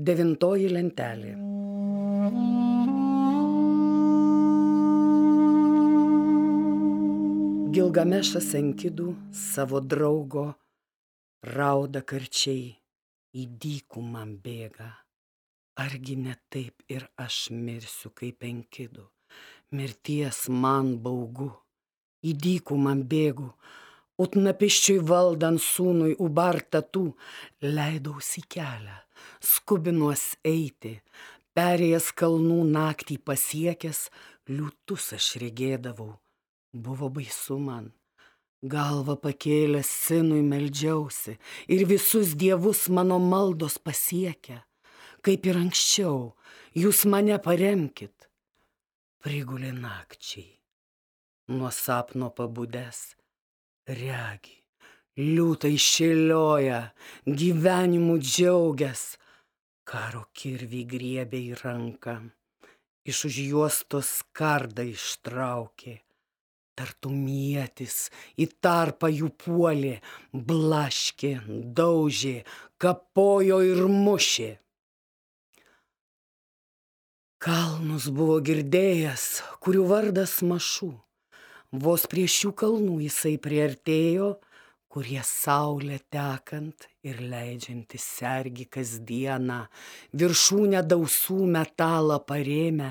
Devintoji lentelė. Gilgamešas Enkidų savo draugo rauda karčiai, į dykumą bėga. Argi ne taip ir aš mirsiu kaip Enkidų, mirties man baugu, į dykumą bėgu, Utnapiščiui valdant sūnui Ubartatų leidausi kelią, skubinuos eiti, perėjęs kalnų naktį pasiekęs, liūtus aš regėdavau, buvo baisu man. Galva pakėlęs sinui meldžiausi ir visus dievus mano maldos pasiekia, kaip ir anksčiau, jūs mane paremkit. Prigulė nakčiai, nuo sapno pabudęs regi, liūtai šilioja, gyvenimu džiaugias, karo kirvį griebė į ranką, iš už juostos kardą ištraukė, tartumietis į tarpą jų puolė, blaškė, daužė, kapojo ir mušė. Kalnus buvo girdėjęs, kurių vardas mašų Vos prie šių kalnų jisai priartėjo, kurie saulė tekant ir leidžiantis sergi kasdieną, viršūnę dausų metalą parėmę,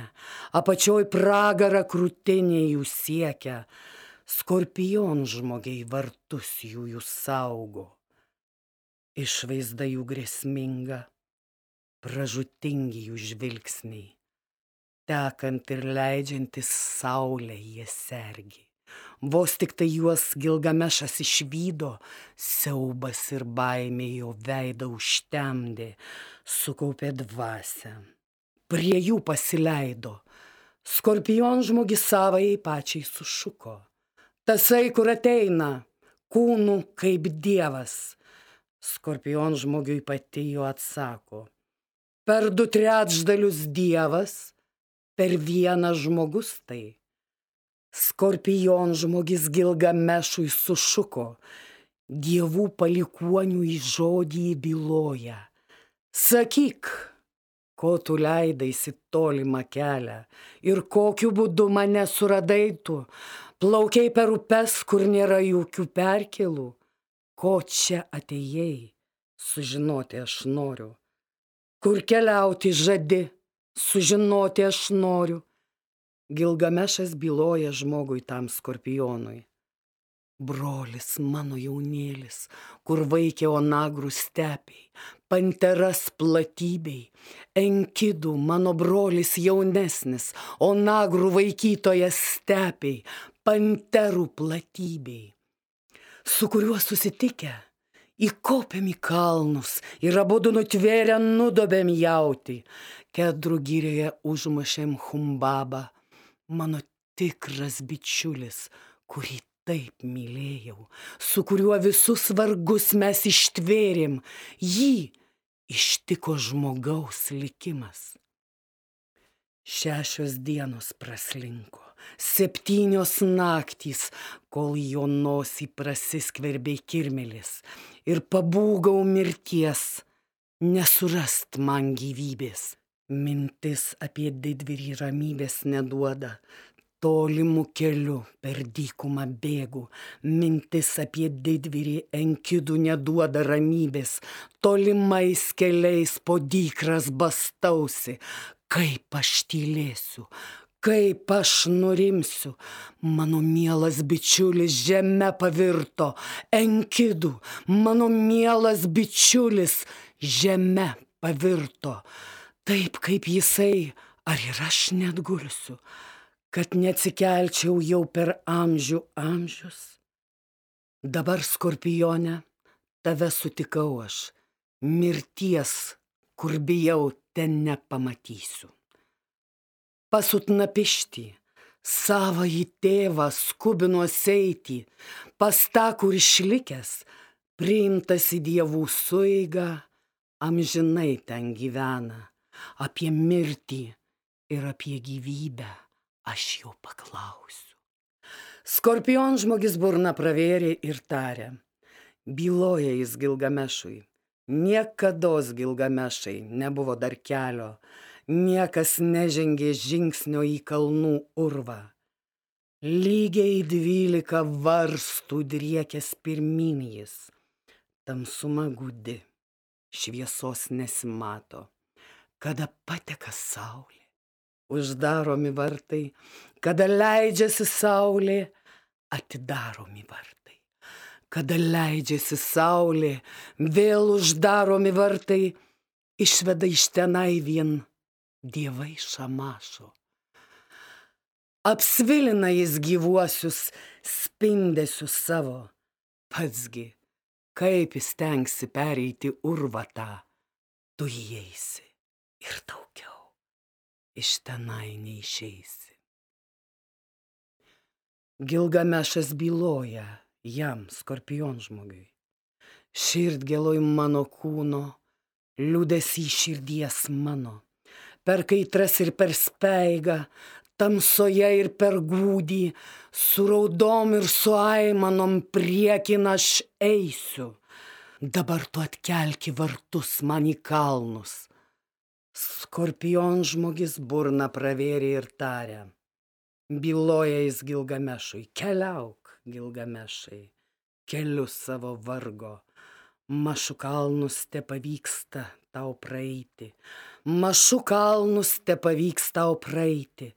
apačioj pragarą krūtinė jų siekia, skorpion žmogiai vartus jų jų saugo. Išvaizda jų grėsminga, pražutingi jų žvilgsniai, tekant ir leidžiantis saulė jie sergi. Vos tik tai juos Gilgamešas išvydo, siaubas ir baimė jo veidą užtemdė, sukaupė dvasę. Prie jų pasileido. Skorpion žmogi savai pačiai sušuko. Tasai, kur ateina, kūnų kaip dievas. Skorpion žmogiui pati jo atsako. Per du trečdalius dievas, per vieną žmogus tai. Skorpion žmogis Gilgamešui sušuko, dievų palikuonių į žodį byloja. Sakyk, ko tu leidaisi tolimą kelią ir kokiu būdu mane suradai tu, plaukiai per upes, kur nėra jokių perkelų, ko čia atėjai, sužinoti aš noriu. Kur keliauti žadi, sužinoti aš noriu Gilgamešas byloja žmogui tam skorpionui. Brolis mano jaunėlis, kur vaikė onagrų stepiai, panteras platybei, enkidų mano brolis jaunesnis, onagrų vaikytojas stepiai, panterų platybei, su kuriuo susitikę įkopėm į kalnus ir abu nutvėrę nudobėm jauti, kedrų gyrėje užmušėm humbabą mano tikras bičiulis, kurį taip mylėjau, su kuriuo visus vargus mes ištvėrėm, jį ištiko žmogaus likimas. Šešios dienos praslinko, septynios naktys, kol jo nosį prasiskverbė kirmelis ir pabūgau mirties, nesurast man gyvybės. Mintis apie didvyrį ramybės neduoda. Tolimų kelių per dykumą bėgu, mintis apie didvyrį enkidų neduoda ramybės, tolimais keliais po dykras bastausi, kaip aš tylėsiu, kaip aš nurimsiu, mano mielas bičiulis žemė pavirto, enkidų, mano mielas bičiulis žemė pavirto taip kaip jisai, ar ir aš net gulsiu, kad neatsikelčiau jau per amžių amžius. Dabar skorpione tave sutikau aš, mirties, kur bijau, ten nepamatysiu. Pasutna pišti, savo į tėvą skubinuos eiti, pas tą, kur išlikęs, priimtas į dievų suiga, amžinai ten gyvena apie mirtį ir apie gyvybę aš jo paklausiu. Skorpion žmogis burna pravėrė ir tarė. Byloja jis Gilgamešui. Niekados Gilgamešai nebuvo dar kelio, niekas nežengė žingsnio į kalnų urvą. Lygiai dvylika varstų driekės pirmin jis. Tamsuma gudi, šviesos nesimato. Kada pateka saulė, uždaromi vartai, kada leidžiasi saulė, atidaromi vartai. Kada leidžiasi saulė, vėl uždaromi vartai, išveda iš tenai vien dievai šamašo. Apsvilina jis gyvuosius spindesius savo, patsgi, kaip jis tenksi pereiti urvatą, tu įeisi ir daugiau iš tenai neišeisi. Gilgamešas byloja, jam, skorpion žmogiui. Širdgėloj mano kūno, liūdėsi širdies mano, per kaitras ir per speigą, tamsoje ir per gūdį, su raudom ir su aimanom priekin aš eisiu. Dabar tu atkelki vartus man į kalnus. Skorpion žmogis burna pravėrė ir tarė. Byloja jis Gilgamešui, keliauk Gilgamešai, keliu savo vargo, mašų kalnus te pavyksta tau praeiti, mašų kalnus te pavyks tau praeiti,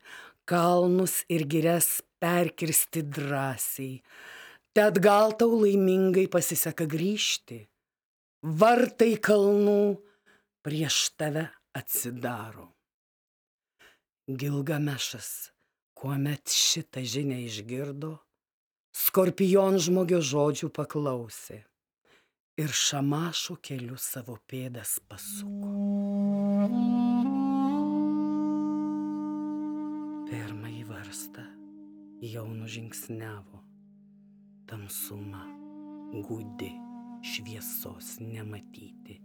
kalnus ir girias perkirsti drąsiai, tad gal tau laimingai pasiseka grįžti, vartai kalnų prieš tave atsidaro. Gilgamešas, kuomet šitą žinią išgirdo, Skorpion žmogio žodžių paklausė ir šamašo keliu savo pėdas pasuko. Pirmąjį varstą jau nužingsnevo, tamsuma, gūdi, šviesos nematyti,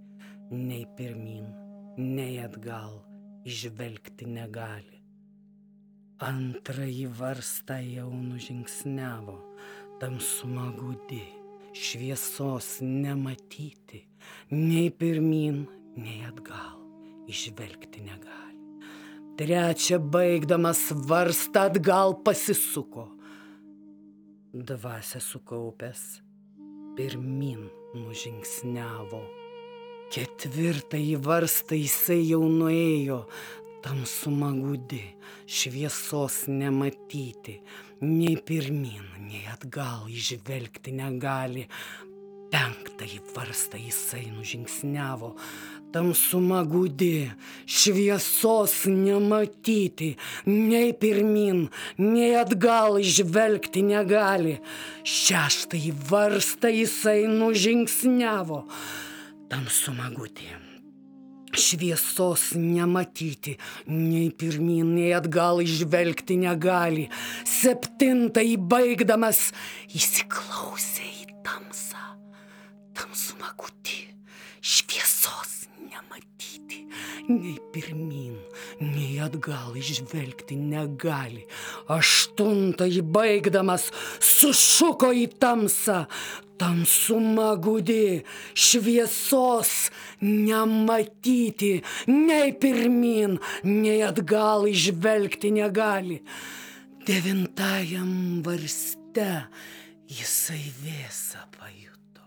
nei pirmin, nei atgal, išvelgti negali. Antrąjį varstą jau nužingsnevo, tamsuma gudi, šviesos nematyti, nei pirmin, nei atgal, išvelgti negali. Trečią baigdamas varstą atgal pasisuko. Dvasia sukaupęs, pirmin nužingsnevo. Ketvirtąjį varstą jisai jau nuėjo, tamsuma gudi, šviesos nematyti, nei pirmin, nei atgal išvelgti negali. Penktąjį varstą jisai nužingsnevo, tamsuma gudi, šviesos nematyti, nei pirmin, nei atgal išvelgti negali. Šeštąjį varstą jisai nužingsnevo, tamsuma gudi Šviesos nematyti, nei pirmin, nei atgal išvelgti negali. Septintai baigdamas įsiklausė į tamsą. Tamsuma kuti, šviesos nematyti, nei pirmin, nei atgal išvelgti negali. Aštuntai baigdamas sušuko į tamsą. Tamsuma gudi, šviesos nematyti, nei pirmin, nei atgal išvelgti negali. Devintajam varste jisai vėsą pajuto.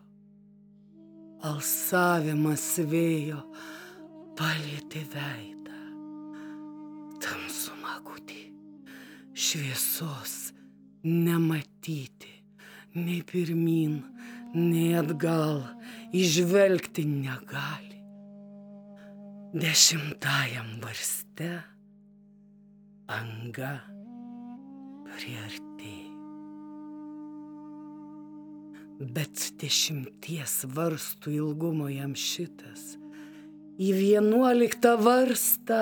Alsavimas vėjo palėtė veidą. Tamsuma gudi, šviesos nematyti, nei pirmin, nei atgal išvelgti negali. Dešimtajam varste anga priartėjo. Bet dešimties varstų ilgumo jam šitas. Į vienuoliktą varstą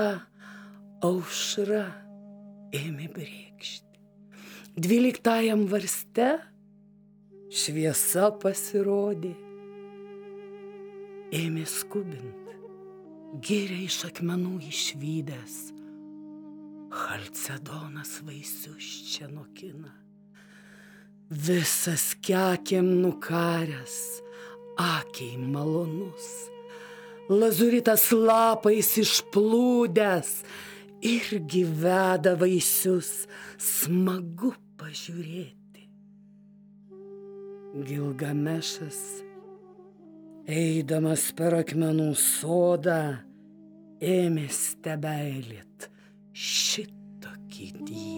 aušra ėmė brėkšti. Dvyliktajam varste šviesa pasirodė, ėmė skubint, gėrė iš akmenų išvykęs, Halcedonas vaisius čia nokina, visas kekiam nukaręs, akiai malonus, lazuritas lapais išplūdęs, irgi veda vaisius, smagu pažiūrėti. Gilgamešas, eidamas per akmenų sodą, ėmė stebeilit šitokį dievą.